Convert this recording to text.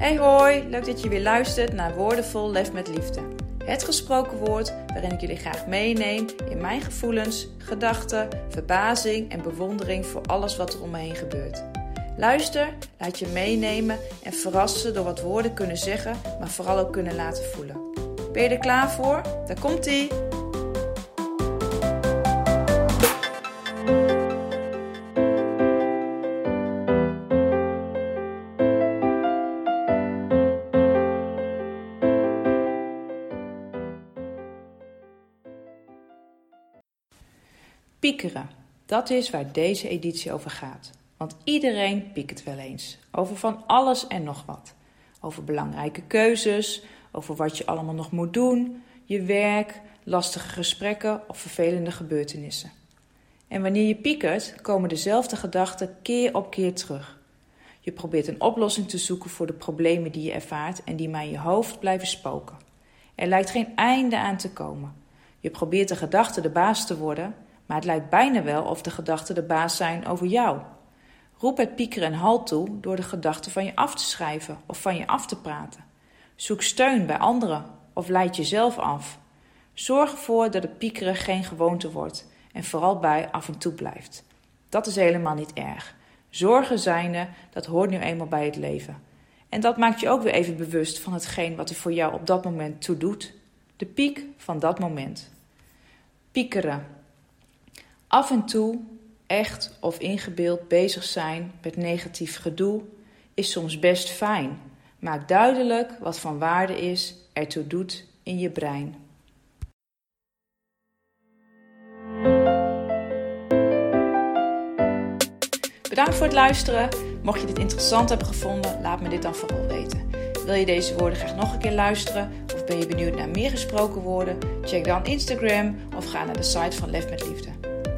Hey hoi, leuk dat je weer luistert naar Woordenvol Lef met Liefde. Het gesproken woord waarin ik jullie graag meeneem in mijn gevoelens, gedachten, verbazing en bewondering voor alles wat er om me heen gebeurt. Luister, laat je meenemen en verrassen door wat woorden kunnen zeggen, maar vooral ook kunnen laten voelen. Ben je er klaar voor? Daar komt ie! Piekeren, dat is waar deze editie over gaat. Want iedereen piekert wel eens. Over van alles en nog wat. Over belangrijke keuzes, over wat je allemaal nog moet doen, je werk, lastige gesprekken of vervelende gebeurtenissen. En wanneer je piekert, komen dezelfde gedachten keer op keer terug. Je probeert een oplossing te zoeken voor de problemen die je ervaart en die maar in je hoofd blijven spoken. Er lijkt geen einde aan te komen. Je probeert de gedachten de baas te worden, maar het lijkt bijna wel of de gedachten de baas zijn over jou. Roep het piekeren een halt toe door de gedachten van je af te schrijven of van je af te praten. Zoek steun bij anderen of leid jezelf af. Zorg ervoor dat het piekeren geen gewoonte wordt en vooral bij af en toe blijft. Dat is helemaal niet erg. Zorgen zijnde, dat hoort nu eenmaal bij het leven. En dat maakt je ook weer even bewust van hetgeen wat er voor jou op dat moment toe doet. De piek van dat moment. Piekeren. Af en toe echt of ingebeeld bezig zijn met negatief gedoe is soms best fijn. Maak duidelijk wat van waarde is, ertoe doet in je brein. Bedankt voor het luisteren. Mocht je dit interessant hebben gevonden, laat me dit dan vooral weten. Wil je deze woorden graag nog een keer luisteren of ben je benieuwd naar meer gesproken woorden? Check dan Instagram of ga naar de site van Lef met Liefde.